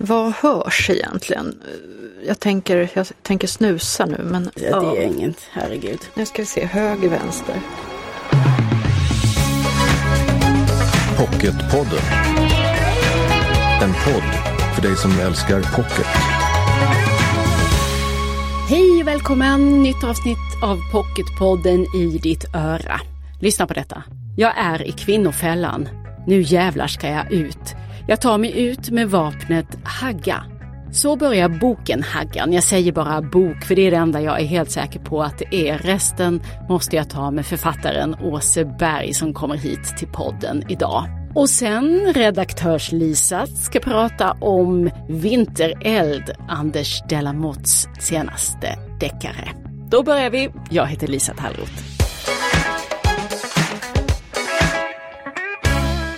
Vad hörs egentligen? Jag tänker, jag tänker snusa nu men... Ja, det är inget, herregud. Nu ska vi se, höger, vänster. Pocketpodden. En podd för dig som älskar pocket. Hej och välkommen! Nytt avsnitt av Pocketpodden i ditt öra. Lyssna på detta. Jag är i kvinnofällan. Nu jävlar ska jag ut. Jag tar mig ut med vapnet hagga. Så börjar boken Haggan. Jag säger bara bok för det är det enda jag är helt säker på att det är. Resten måste jag ta med författaren Åse Berg som kommer hit till podden idag. Och sen redaktörs-Lisa ska prata om Vintereld, Anders Delamotts senaste deckare. Då börjar vi. Jag heter Lisa Tallroth.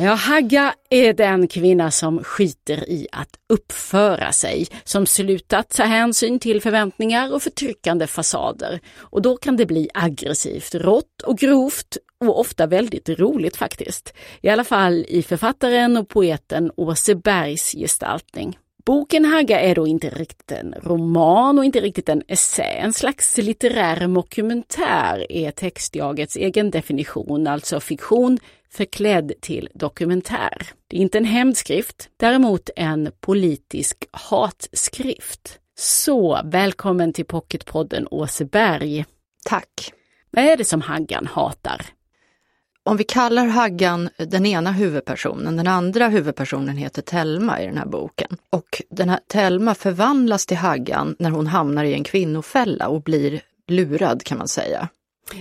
Ja, Hagga är den kvinna som skiter i att uppföra sig, som slutat ta hänsyn till förväntningar och förtryckande fasader. Och då kan det bli aggressivt, rått och grovt och ofta väldigt roligt faktiskt. I alla fall i författaren och poeten Åse Bergs gestaltning. Boken Hagga är då inte riktigt en roman och inte riktigt en essä. En slags litterär dokumentär är textjagets egen definition, alltså fiktion förklädd till dokumentär. Det är inte en hämndskrift, däremot en politisk hatskrift. Så välkommen till Pocketpodden Åseberg. Tack. Vad är det som Haggan hatar? Om vi kallar Haggan den ena huvudpersonen, den andra huvudpersonen heter Telma i den här boken. Och den här Telma förvandlas till Haggan när hon hamnar i en kvinnofälla och blir lurad kan man säga.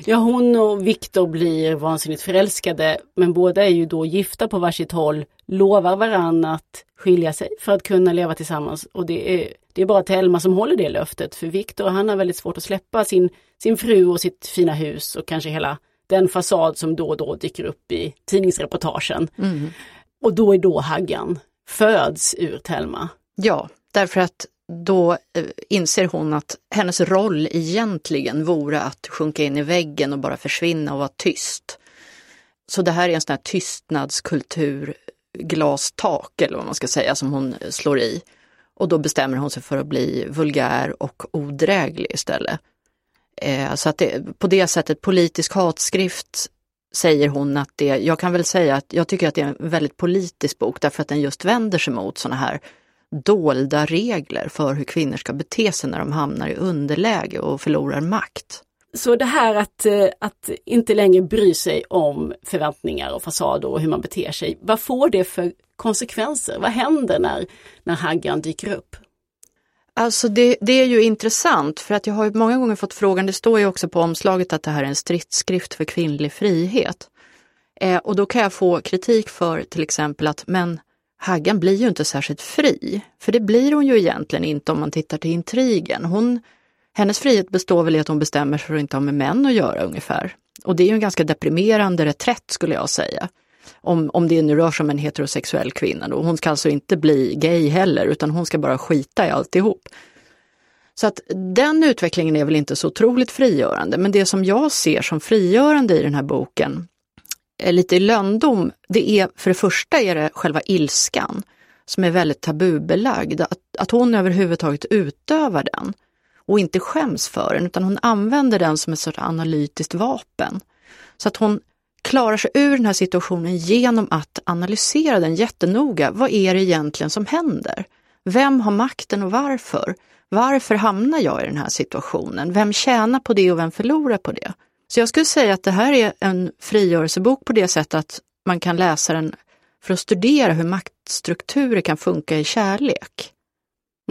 Ja, hon och Viktor blir vansinnigt förälskade, men båda är ju då gifta på varsitt håll, lovar varann att skilja sig för att kunna leva tillsammans. Och det är, det är bara Telma som håller det löftet, för Viktor han har väldigt svårt att släppa sin, sin fru och sitt fina hus och kanske hela den fasad som då och då dyker upp i tidningsreportagen. Mm. Och då är då Haggan föds ur Telma. Ja, därför att då eh, inser hon att hennes roll egentligen vore att sjunka in i väggen och bara försvinna och vara tyst. Så det här är en sån här tystnadskultur, glastak eller vad man ska säga, som hon eh, slår i. Och då bestämmer hon sig för att bli vulgär och odräglig istället. Eh, så att det, på det sättet, politisk hatskrift säger hon att det, jag kan väl säga att jag tycker att det är en väldigt politisk bok därför att den just vänder sig mot sådana här dolda regler för hur kvinnor ska bete sig när de hamnar i underläge och förlorar makt. Så det här att, eh, att inte längre bry sig om förväntningar och fasader och hur man beter sig, vad får det för konsekvenser? Vad händer när, när Haggan dyker upp? Alltså det, det, är ju intressant för att jag har många gånger fått frågan, det står ju också på omslaget att det här är en stridsskrift för kvinnlig frihet. Eh, och då kan jag få kritik för till exempel att men Haggan blir ju inte särskilt fri, för det blir hon ju egentligen inte om man tittar till intrigen. Hon, hennes frihet består väl i att hon bestämmer sig för att inte ha med män att göra ungefär. Och det är ju en ganska deprimerande reträtt skulle jag säga. Om, om det nu rör sig om en heterosexuell kvinna då. Hon ska alltså inte bli gay heller utan hon ska bara skita i alltihop. Så att den utvecklingen är väl inte så otroligt frigörande, men det som jag ser som frigörande i den här boken, Eh, lite i löndom, det är för det första är det själva ilskan som är väldigt tabubelagd. Att, att hon överhuvudtaget utövar den och inte skäms för den, utan hon använder den som ett sorts analytiskt vapen. Så att hon klarar sig ur den här situationen genom att analysera den jättenoga. Vad är det egentligen som händer? Vem har makten och varför? Varför hamnar jag i den här situationen? Vem tjänar på det och vem förlorar på det? Så jag skulle säga att det här är en frigörelsebok på det sättet att man kan läsa den för att studera hur maktstrukturer kan funka i kärlek.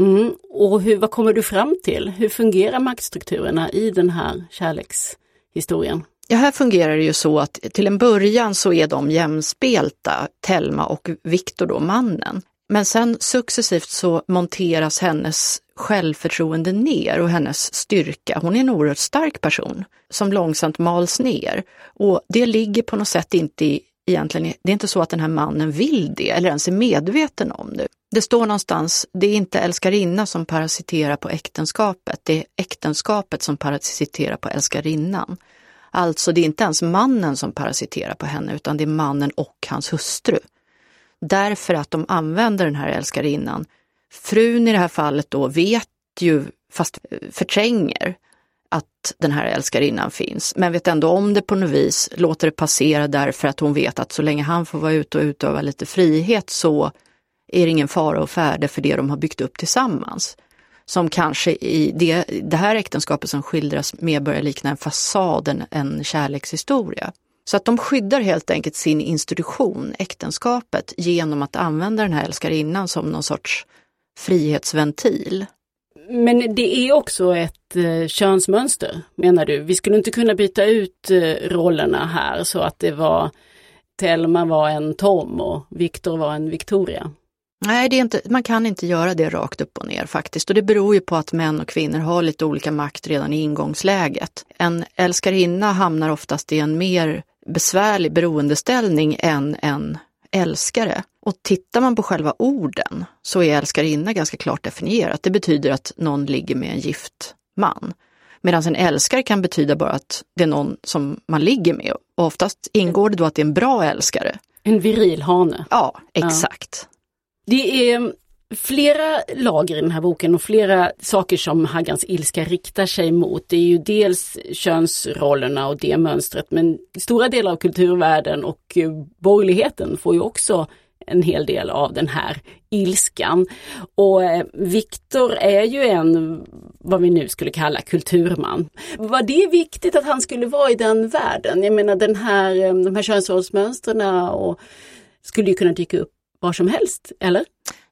Mm. Och hur, vad kommer du fram till? Hur fungerar maktstrukturerna i den här kärlekshistorien? Ja, här fungerar det ju så att till en början så är de jämspelta, Telma och Viktor då, mannen. Men sen successivt så monteras hennes självförtroende ner och hennes styrka. Hon är en oerhört stark person som långsamt mals ner. Och det ligger på något sätt inte i, egentligen, det är inte så att den här mannen vill det eller ens är medveten om det. Det står någonstans, det är inte älskarinna som parasiterar på äktenskapet, det är äktenskapet som parasiterar på älskarinnan. Alltså det är inte ens mannen som parasiterar på henne utan det är mannen och hans hustru. Därför att de använder den här älskarinnan frun i det här fallet då vet ju, fast förtränger, att den här älskarinnan finns, men vet ändå om det på något vis, låter det passera därför att hon vet att så länge han får vara ute och utöva lite frihet så är det ingen fara och färde för det de har byggt upp tillsammans. Som kanske i det, det här äktenskapet som skildras mer börjar likna en fasad än en kärlekshistoria. Så att de skyddar helt enkelt sin institution, äktenskapet, genom att använda den här älskarinnan som någon sorts frihetsventil. Men det är också ett eh, könsmönster, menar du? Vi skulle inte kunna byta ut eh, rollerna här så att det var Telma var en Tom och Viktor var en Victoria. Nej, det är inte, man kan inte göra det rakt upp och ner faktiskt. Och det beror ju på att män och kvinnor har lite olika makt redan i ingångsläget. En älskarinna hamnar oftast i en mer besvärlig beroendeställning än en älskare. Och tittar man på själva orden så är älskarinna ganska klart definierat. Det betyder att någon ligger med en gift man. Medan en älskare kan betyda bara att det är någon som man ligger med. Och oftast ingår det då att det är en bra älskare. En viril hane. Ja, exakt. Ja. Det är flera lager i den här boken och flera saker som Haggans ilska riktar sig mot. Det är ju dels könsrollerna och det mönstret men stora delar av kulturvärlden och eh, borgerligheten får ju också en hel del av den här ilskan. Och eh, Viktor är ju en, vad vi nu skulle kalla kulturman. Var det viktigt att han skulle vara i den världen? Jag menar den här, eh, de här könsrollsmönstren och skulle ju kunna dyka upp var som helst, eller?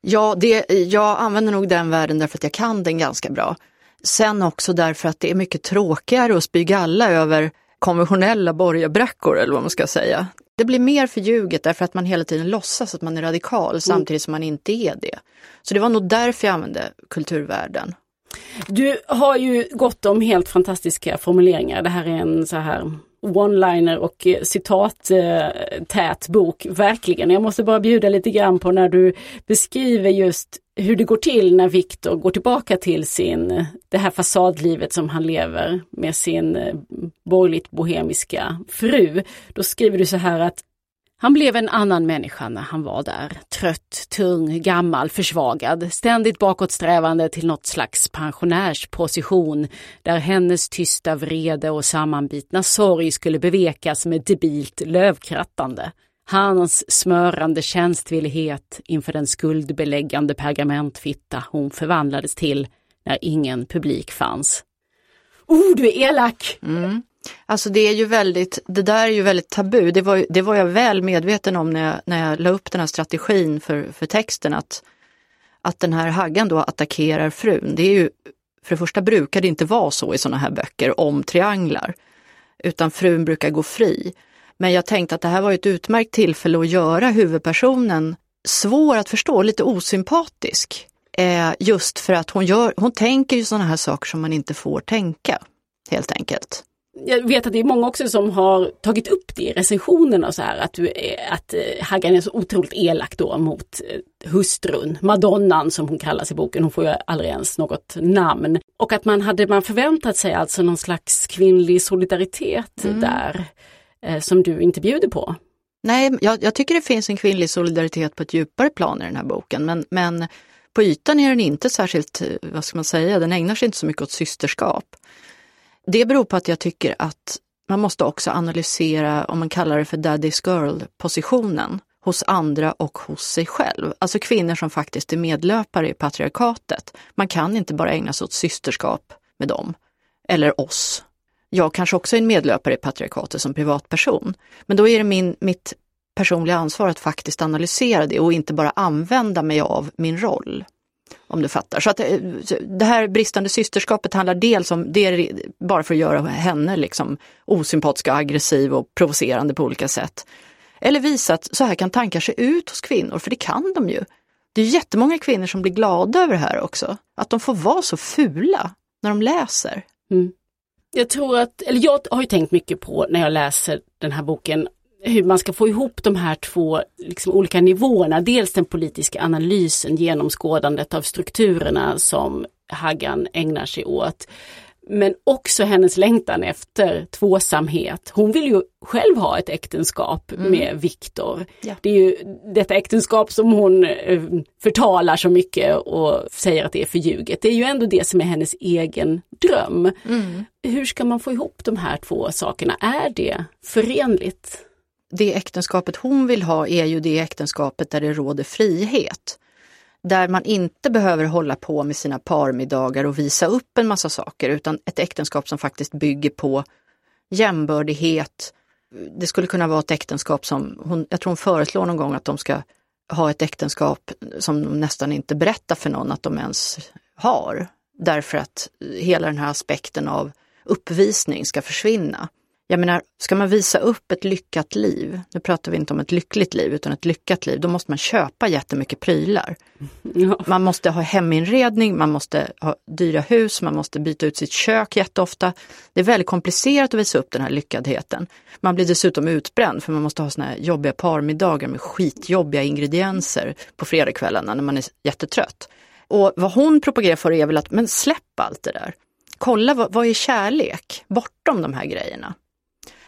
Ja, det, jag använder nog den världen därför att jag kan den ganska bra. Sen också därför att det är mycket tråkigare att spy galla över konventionella borgarbrackor eller vad man ska säga. Det blir mer förljuget därför att man hela tiden låtsas att man är radikal mm. samtidigt som man inte är det. Så det var nog därför jag använde kulturvärlden. Du har ju gått om helt fantastiska formuleringar. Det här är en så här one-liner och eh, citattät eh, bok, verkligen. Jag måste bara bjuda lite grann på när du beskriver just hur det går till när Viktor går tillbaka till sin, det här fasadlivet som han lever med sin eh, borgerligt bohemiska fru. Då skriver du så här att han blev en annan människa när han var där. Trött, tung, gammal, försvagad, ständigt bakåtsträvande till något slags pensionärsposition där hennes tysta vrede och sammanbitna sorg skulle bevekas med debilt lövkrattande. Hans smörande tjänstvillighet inför den skuldbeläggande pergamentfitta hon förvandlades till när ingen publik fanns. Oh, du är elak! Mm. Alltså det är ju väldigt, det där är ju väldigt tabu. Det var, det var jag väl medveten om när jag, när jag la upp den här strategin för, för texten att, att den här Haggan då attackerar frun. Det är ju, för det första brukar det inte vara så i sådana här böcker om trianglar, utan frun brukar gå fri. Men jag tänkte att det här var ett utmärkt tillfälle att göra huvudpersonen svår att förstå, lite osympatisk. Eh, just för att hon, gör, hon tänker ju sådana här saker som man inte får tänka, helt enkelt jag vet att det är många också som har tagit upp det i recensionerna så här att, du, att eh, Haggan är så otroligt elak då mot eh, hustrun, Madonnan som hon kallas i boken, hon får ju aldrig ens något namn. Och att man hade man förväntat sig alltså någon slags kvinnlig solidaritet mm. där eh, som du inte bjuder på. Nej, jag, jag, tycker det finns en kvinnlig solidaritet på ett djupare plan i den här boken men, men på ytan är den inte särskilt, vad ska man säga, den ägnar sig inte så mycket åt systerskap. Det beror på att jag tycker att man måste också analysera, om man kallar det för daddy's girl-positionen hos andra och hos sig själv. Alltså kvinnor som faktiskt är medlöpare i patriarkatet. Man kan inte bara ägna sig åt systerskap med dem, eller oss. Jag kanske också är en medlöpare i patriarkatet som privatperson. Men då är det min, mitt personliga ansvar att faktiskt analysera det och inte bara använda mig av min roll. Om du fattar. Så att eh, det här bristande systerskapet handlar dels om, det är bara för att göra henne liksom osympatisk och aggressiv och provocerande på olika sätt. Eller visa att så här kan tankar se ut hos kvinnor, för det kan de ju. Det är jättemånga kvinnor som blir glada över det här också. Att de får vara så fula när de läser. Mm. Jag tror att, eller jag har ju tänkt mycket på när jag läser den här boken hur man ska få ihop de här två liksom, olika nivåerna. Dels den politiska analysen, genomskådandet av strukturerna som Haggan ägnar sig åt. men också hennes längtan efter tvåsamhet. Hon vill ju själv ha ett äktenskap mm. med Viktor. Ja. Det är ju detta äktenskap som hon eh, förtalar så mycket och säger att det är förljuget. Det är ju ändå det som är hennes egen dröm. Mm. Hur ska man få ihop de här två sakerna? Är det förenligt? Det äktenskapet hon vill ha är ju det äktenskapet där det råder frihet där man inte behöver hålla på med sina parmiddagar och visa upp en massa saker, utan ett äktenskap som faktiskt bygger på jämbördighet. Det skulle kunna vara ett äktenskap som, hon, jag tror hon föreslår någon gång att de ska ha ett äktenskap som de nästan inte berättar för någon att de ens har. Därför att hela den här aspekten av uppvisning ska försvinna. Jag menar, ska man visa upp ett lyckat liv, nu pratar vi inte om ett lyckligt liv utan ett lyckat liv, då måste man köpa jättemycket prylar. Ja. Man måste ha heminredning, man måste ha dyra hus, man måste byta ut sitt kök jätteofta. Det är väldigt komplicerat att visa upp den här lyckadheten. Man blir dessutom utbränd för man måste ha såna här jobbiga parmiddagar med skitjobbiga ingredienser på fredagskvällarna när man är jättetrött. Och vad hon propagerar för är väl att, men släpp allt det där. Kolla vad, vad är kärlek bortom de här grejerna.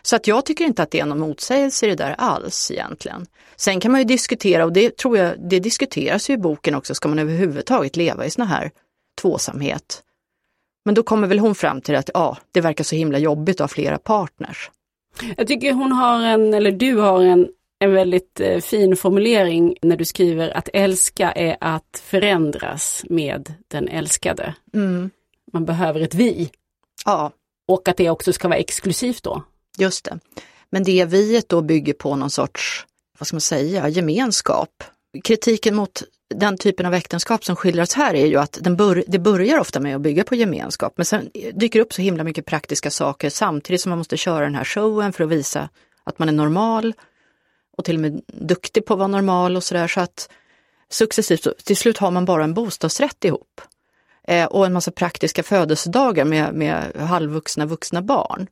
Så att jag tycker inte att det är någon motsägelse i det där alls egentligen. Sen kan man ju diskutera, och det tror jag, det diskuteras ju i boken också, ska man överhuvudtaget leva i sån här tvåsamhet? Men då kommer väl hon fram till att ja, det verkar så himla jobbigt att ha flera partners. Jag tycker hon har en, eller du har en, en väldigt eh, fin formulering när du skriver att älska är att förändras med den älskade. Mm. Man behöver ett vi. Ja. Och att det också ska vara exklusivt då. Just det. Men det viet då bygger på någon sorts, vad ska man säga, gemenskap. Kritiken mot den typen av äktenskap som skildras här är ju att den bör, det börjar ofta med att bygga på gemenskap men sen dyker upp så himla mycket praktiska saker samtidigt som man måste köra den här showen för att visa att man är normal och till och med duktig på att vara normal och sådär så att successivt, till slut har man bara en bostadsrätt ihop. Eh, och en massa praktiska födelsedagar med, med halvvuxna vuxna barn.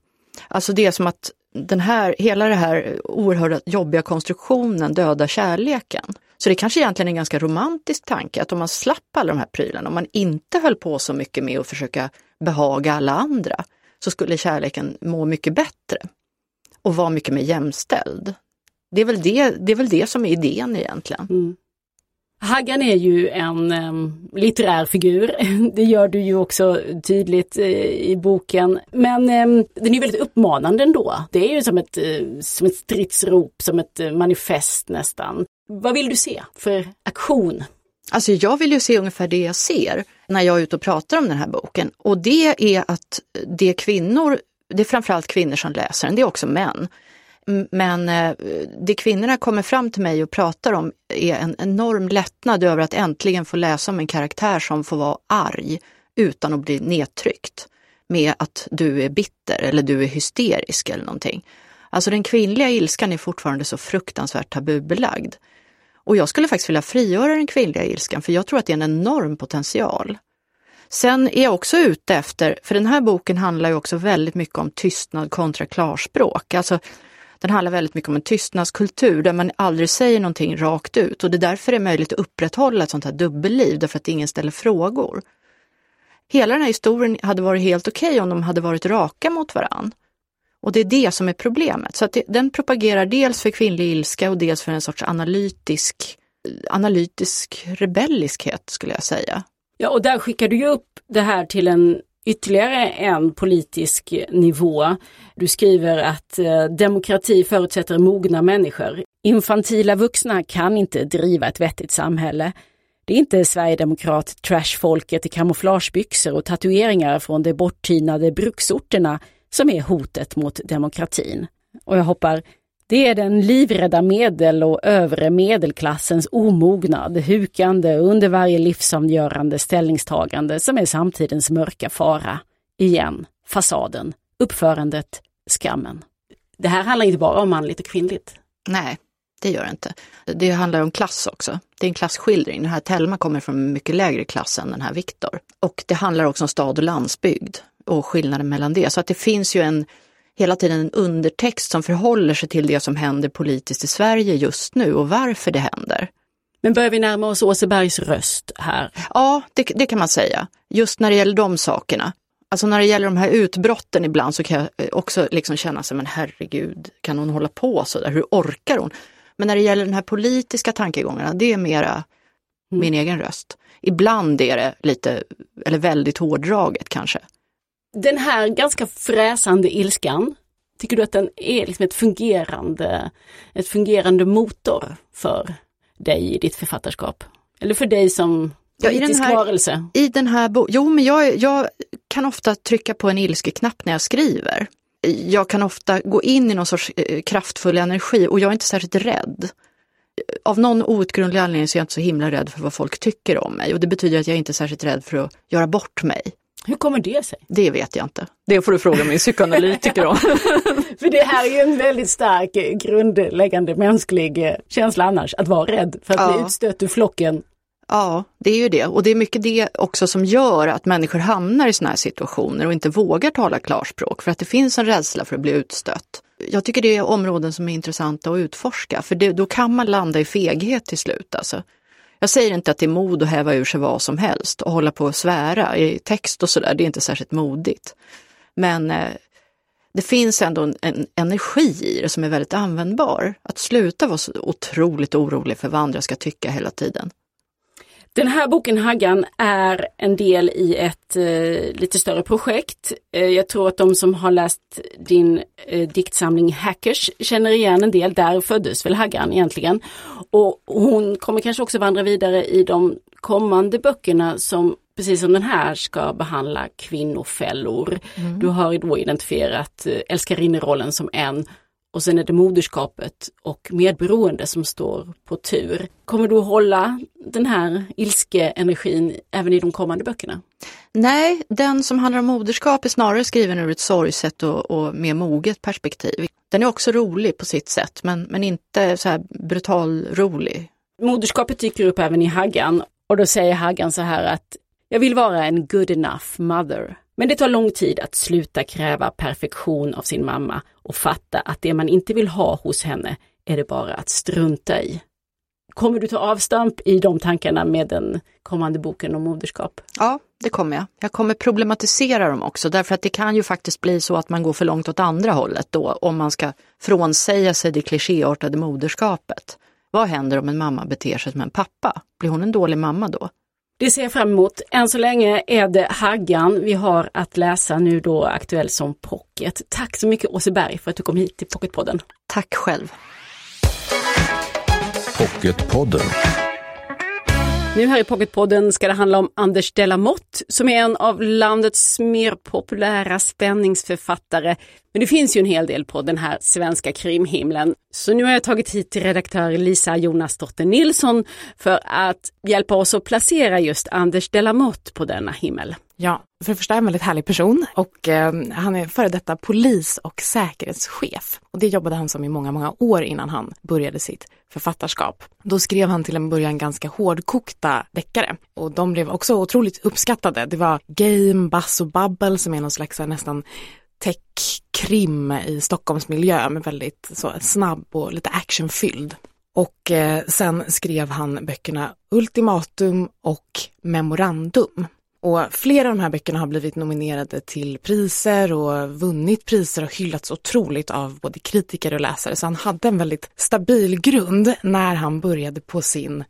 Alltså det är som att den här, hela den här oerhört jobbiga konstruktionen dödar kärleken. Så det kanske egentligen är en ganska romantisk tanke att om man slapp alla de här prylarna, om man inte höll på så mycket med att försöka behaga alla andra, så skulle kärleken må mycket bättre och vara mycket mer jämställd. Det är väl det, det, är väl det som är idén egentligen. Mm. Haggan är ju en um, litterär figur. Det gör du ju också tydligt uh, i boken. Men um, den är väldigt uppmanande ändå. Det är ju som ett, uh, som ett stridsrop, som ett uh, manifest nästan. Vad vill du se för aktion? Alltså jag vill ju se ungefär det jag ser när jag är ute och pratar om den här boken. Och det är att det är kvinnor, det är framförallt kvinnor som läser den, det är också män men eh, det kvinnorna kommer fram till mig och pratar om är en enorm lättnad över att äntligen få läsa om en karaktär som får vara arg utan att bli nedtryckt med att du är bitter eller du är hysterisk eller någonting. Alltså den kvinnliga ilskan är fortfarande så fruktansvärt tabubelagd. Och jag skulle faktiskt vilja frigöra den kvinnliga ilskan för jag tror att det är en enorm potential. Sen är jag också ute efter, för den här boken handlar ju också väldigt mycket om tystnad kontra klarspråk. Alltså den handlar väldigt mycket om en tystnadskultur där man aldrig säger någonting rakt ut och det är därför det är möjligt att upprätthålla ett sånt här dubbelliv, därför att ingen ställer frågor. Hela den här historien hade varit helt okej okay om de hade varit raka mot varann. Och det är det som är problemet. Så att det, den propagerar dels för kvinnlig ilska och dels för en sorts analytisk, analytisk rebelliskhet skulle jag säga. Ja, och där skickar du ju upp det här till en ytterligare en politisk nivå. Du skriver att eh, demokrati förutsätter mogna människor. Infantila vuxna kan inte driva ett vettigt samhälle. Det är inte Sverigedemokrat trashfolket i kamouflagebyxor och tatueringar från de borttynade bruksorterna som är hotet mot demokratin. Och jag hoppar det är den livrädda medel och övre medelklassens omognad, hukande under varje livsavgörande ställningstagande som är samtidens mörka fara. Igen, fasaden, uppförandet, skammen. Det här handlar inte bara om manligt och kvinnligt. Nej, det gör det inte. Det handlar om klass också. Det är en klasskildring. Den här Telma kommer från en mycket lägre klass än den här Viktor. Och det handlar också om stad och landsbygd och skillnaden mellan det. Så att det finns ju en hela tiden en undertext som förhåller sig till det som händer politiskt i Sverige just nu och varför det händer. Men börjar vi närma oss Åsebergs röst här? Ja, det, det kan man säga. Just när det gäller de sakerna. Alltså när det gäller de här utbrotten ibland så kan jag också liksom känna sig, men herregud, kan hon hålla på så där? Hur orkar hon? Men när det gäller den här politiska tankegångarna, det är mera mm. min egen röst. Ibland är det lite, eller väldigt hårdraget kanske. Den här ganska fräsande ilskan, tycker du att den är liksom ett fungerande, ett fungerande motor för dig i ditt författarskap? Eller för dig som ja, i den här, varelse? I den här boken, jo men jag, jag kan ofta trycka på en ilskeknapp när jag skriver. Jag kan ofta gå in i någon sorts eh, kraftfull energi och jag är inte särskilt rädd. Av någon outgrundlig anledning så är jag inte så himla rädd för vad folk tycker om mig och det betyder att jag inte är särskilt rädd för att göra bort mig. Hur kommer det sig? Det vet jag inte. Det får du fråga min psykoanalytiker om. för det här är ju en väldigt stark grundläggande mänsklig eh, känsla annars, att vara rädd för att ja. bli utstött ur flocken. Ja, det är ju det. Och det är mycket det också som gör att människor hamnar i sådana här situationer och inte vågar tala klarspråk för att det finns en rädsla för att bli utstött. Jag tycker det är områden som är intressanta att utforska för det, då kan man landa i feghet till slut. Alltså. Jag säger inte att det är mod att häva ur sig vad som helst och hålla på och svära i text och sådär, det är inte särskilt modigt. Men eh, det finns ändå en, en, energi i det som är väldigt användbar. Att sluta vara så otroligt orolig för vad andra ska tycka hela tiden. Den här boken Haggan är en del i ett eh, lite större projekt. Eh, jag tror att de som har läst din eh, diktsamling Hackers känner igen en del. Där föddes väl Haggan egentligen. Och hon kommer kanske också vandra vidare i de kommande böckerna som precis som den här ska behandla kvinnofällor. Mm. Du har då identifierat eh, älskarinnerollen som en och sen är det moderskapet och medberoende som står på tur. Kommer du att hålla den här ilske-energin även i de kommande böckerna? Nej, den som handlar om moderskap är snarare skriven ur ett sorgset och, och mer moget perspektiv. Den är också rolig på sitt sätt, men, men inte så här brutal rolig. Moderskapet dyker upp även i Haggan och då säger Haggan så här att jag vill vara en good enough mother. Men det tar lång tid att sluta kräva perfektion av sin mamma och fatta att det man inte vill ha hos henne är det bara att strunta i. Kommer du ta avstamp i de tankarna med den kommande boken om moderskap? Ja, det kommer jag. Jag kommer problematisera dem också därför att det kan ju faktiskt bli så att man går för långt åt andra hållet då om man ska frånsäga sig det klichéartade moderskapet. Vad händer om en mamma beter sig som en pappa? Blir hon en dålig mamma då? Det ser jag fram emot. Än så länge är det Haggan vi har att läsa nu då aktuell som pocket. Tack så mycket Åseberg för att du kom hit till Pocketpodden. Tack själv. Pocketpodden. Nu här i Pocketpodden ska det handla om Anders Delamotte som är en av landets mer populära spänningsförfattare. Men det finns ju en hel del på den här svenska krimhimlen. Så nu har jag tagit hit redaktör Lisa Jonasdotter Nilsson för att hjälpa oss att placera just Anders Delamotte på denna himmel. Ja, för det första är en väldigt härlig person och eh, han är före detta polis och säkerhetschef. Och det jobbade han som i många, många år innan han började sitt författarskap. Då skrev han till en början ganska hårdkokta deckare och de blev också otroligt uppskattade. Det var Game, Bass och Bubble som är någon slags nästan tech-krim i Stockholmsmiljö med väldigt så snabb och lite actionfylld. Och eh, sen skrev han böckerna Ultimatum och Memorandum och flera av de här böckerna har blivit nominerade till priser och vunnit priser och hyllats otroligt av både kritiker och läsare. Så han hade en väldigt stabil grund när han började på sin,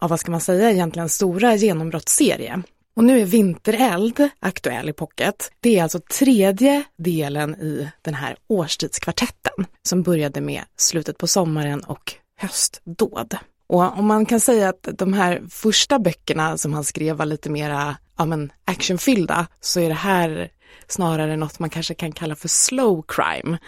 ja vad ska man säga, egentligen stora genombrottsserie. Och nu är Vintereld aktuell i pocket. Det är alltså tredje delen i den här årstidskvartetten som började med slutet på sommaren och höstdåd. Och om man kan säga att de här första böckerna som han skrev var lite mera ja, men actionfyllda så är det här snarare något man kanske kan kalla för slow crime.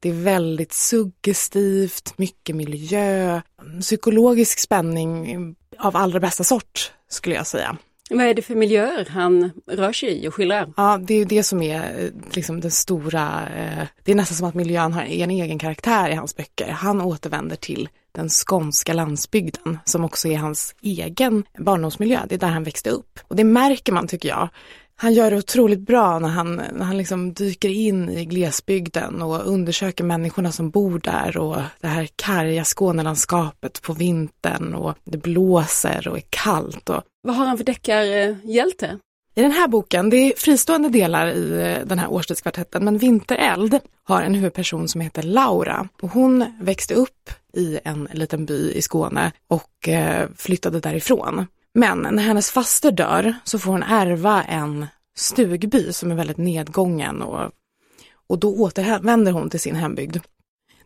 Det är väldigt suggestivt, mycket miljö, psykologisk spänning av allra bästa sort skulle jag säga. Vad är det för miljöer han rör sig i och skildrar? Ja, det är det som är eh, liksom den stora, eh, det är nästan som att miljön har en egen karaktär i hans böcker. Han återvänder till den skånska landsbygden som också är hans egen barndomsmiljö. Det är där han växte upp. Och det märker man tycker jag. Han gör det otroligt bra när han, när han liksom dyker in i glesbygden och undersöker människorna som bor där och det här karga Skånelandskapet på vintern och det blåser och är kallt. Och... Vad har han för deckarhjälte? Eh, i den här boken, det är fristående delar i eh, den här årstidskvartetten, men Vintereld har en huvudperson som heter Laura. Och hon växte upp i en liten by i Skåne och eh, flyttade därifrån. Men när hennes faster dör så får hon ärva en stugby som är väldigt nedgången och, och då återvänder hon till sin hembygd.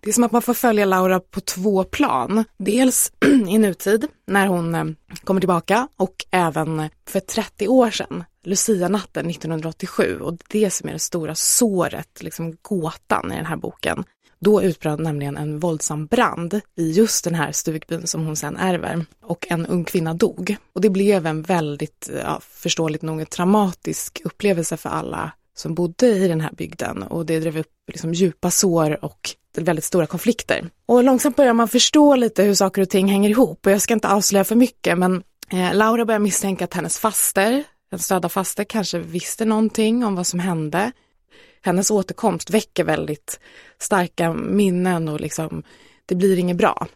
Det är som att man får följa Laura på två plan. Dels i nutid när hon eh, kommer tillbaka och även för 30 år sedan, Lucia-natten 1987 och det som är det stora såret, liksom gåtan i den här boken. Då utbröt nämligen en våldsam brand i just den här stugbyn som hon sen ärver och en ung kvinna dog. Och det blev en väldigt, eh, ja, förståeligt nog, en traumatisk upplevelse för alla som bodde i den här bygden och det drev upp liksom djupa sår och väldigt stora konflikter. Och långsamt börjar man förstå lite hur saker och ting hänger ihop och jag ska inte avslöja för mycket men eh, Laura börjar misstänka att hennes faster, hennes döda faster kanske visste någonting om vad som hände. Hennes återkomst väcker väldigt starka minnen och liksom det blir inget bra.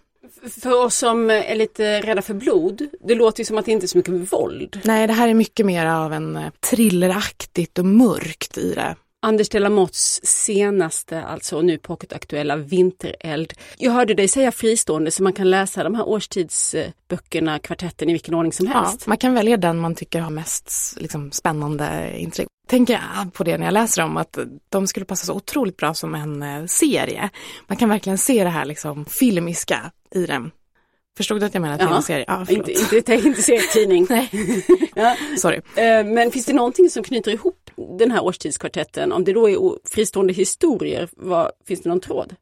För oss som är lite rädda för blod, det låter ju som att det inte är så mycket våld. Nej, det här är mycket mer av en eh, thrilleraktigt och mörkt i det. Anders de Lamotts senaste, alltså nu pocketaktuella Vintereld. Jag hörde dig säga fristående så man kan läsa de här årstidsböckerna, kvartetten i vilken ordning som helst. Ja, man kan välja den man tycker har mest liksom, spännande intryck. Tänker jag på det när jag läser dem att de skulle passa så otroligt bra som en eh, serie. Man kan verkligen se det här liksom filmiska i dem. Förstod du att jag menar tv-serie? Ja, inte, inte, inte serietidning. Nej, ja. sorry. Eh, men finns det någonting som knyter ihop den här årstidskvartetten? Om det då är fristående historier, vad, finns det någon tråd?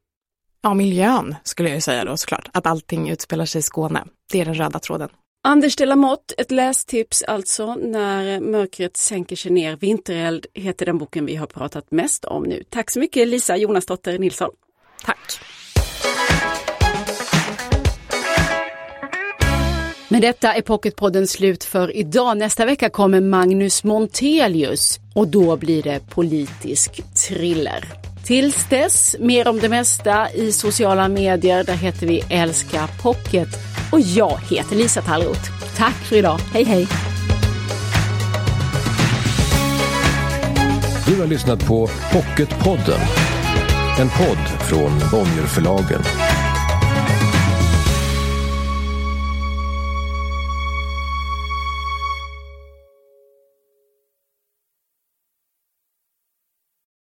Ja, miljön skulle jag säga då såklart. Att allting utspelar sig i Skåne. Det är den röda tråden. Anders de Lamotte, ett lästips alltså. När mörkret sänker sig ner. Vintereld heter den boken vi har pratat mest om nu. Tack så mycket Lisa Jonasdotter Nilsson. Tack. Med detta är Pocketpodden slut för idag. Nästa vecka kommer Magnus Montelius och då blir det politisk thriller. Tills dess, mer om det mesta i sociala medier. Där heter vi Älska Pocket. Och jag heter Lisa Tallroth. Tack för idag. Hej hej! Du har lyssnat på Pocketpodden. En podd från Bonnierförlagen.